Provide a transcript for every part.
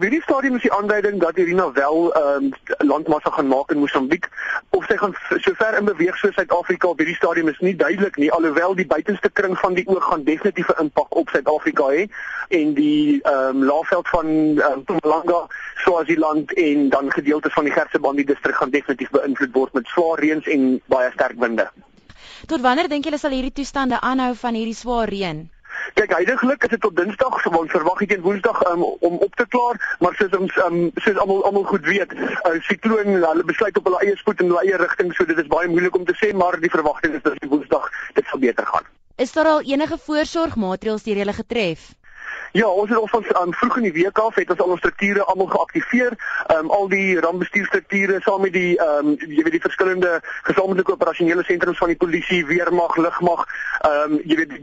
Op hierdie stadium is die aanduiding dat Irina wel ehm um, landmassa gaan maak in Mosambiek of sy gaan sover in beweeg soos Suid-Afrika op hierdie stadium is nie duidelik nie alhoewel die buitenste kring van die oog gaan definitief 'n impak op Suid-Afrika hê en die ehm um, laafveld van ehm um, Mpumalanga, Swaziland en dan gedeeltes van die Gersebandi distrik gaan definitief beïnvloed word met swaar reëns en baie sterk winde. Tot wanneer dink julle sal hierdie toestande aanhou van hierdie swaar reën? Kyk, heidaglik is dit tot Dinsdag, so ons verwag dit teen Woensdag um, om op te klaar, maar soos ons um, soos almal almal goed weet, uh, sikloon hulle besluit op hulle eie spoed en hulle eie rigting, so dit is baie moeilik om te sê, maar die verwagting is dat die Woensdag dit sal beter gaan. Is daar al enige voorsorgmaatreëls deur julle getref? Ja, ons het al van um, vroeg in die week af het ons al ons strukture almal geaktiveer. Ehm um, al die rampbestuurstrukture saam met die ehm um, jy weet die verskillende gesamentlike operasionele sentrums van die polisie, weermag, lugmag, ehm um, jy weet die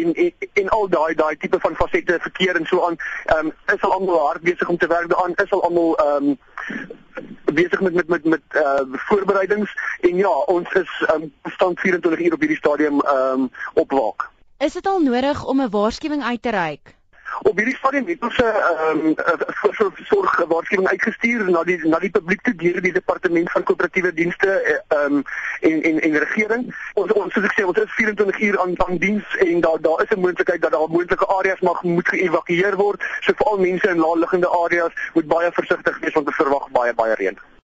in, in al daai daai tipe van fasette verkeer en so aan. Ehm um, is al almal hard besig om te werk daaraan. Is al almal ehm um, besig met met met met uh voorbereidings en ja, ons is um, stand 24 uur op hierdie stadium ehm um, op waak. Is dit al nodig om 'n waarskuwing uit te reik? Op hierdie stadium het ons 'n ehm 'n sorg waarskuwing uitgestuur na die na die publiek toe deur die departement van koöperatiewe dienste ehm um, en en en regering. Ons ons soos ek sê ons is 24 uur aan aan diens en daar daar is 'n moontlikheid dat daar moontlike areas mag moet geëvakueer word. So veral mense in lae liggende areas moet baie versigtig wees want ons verwag baie baie reën.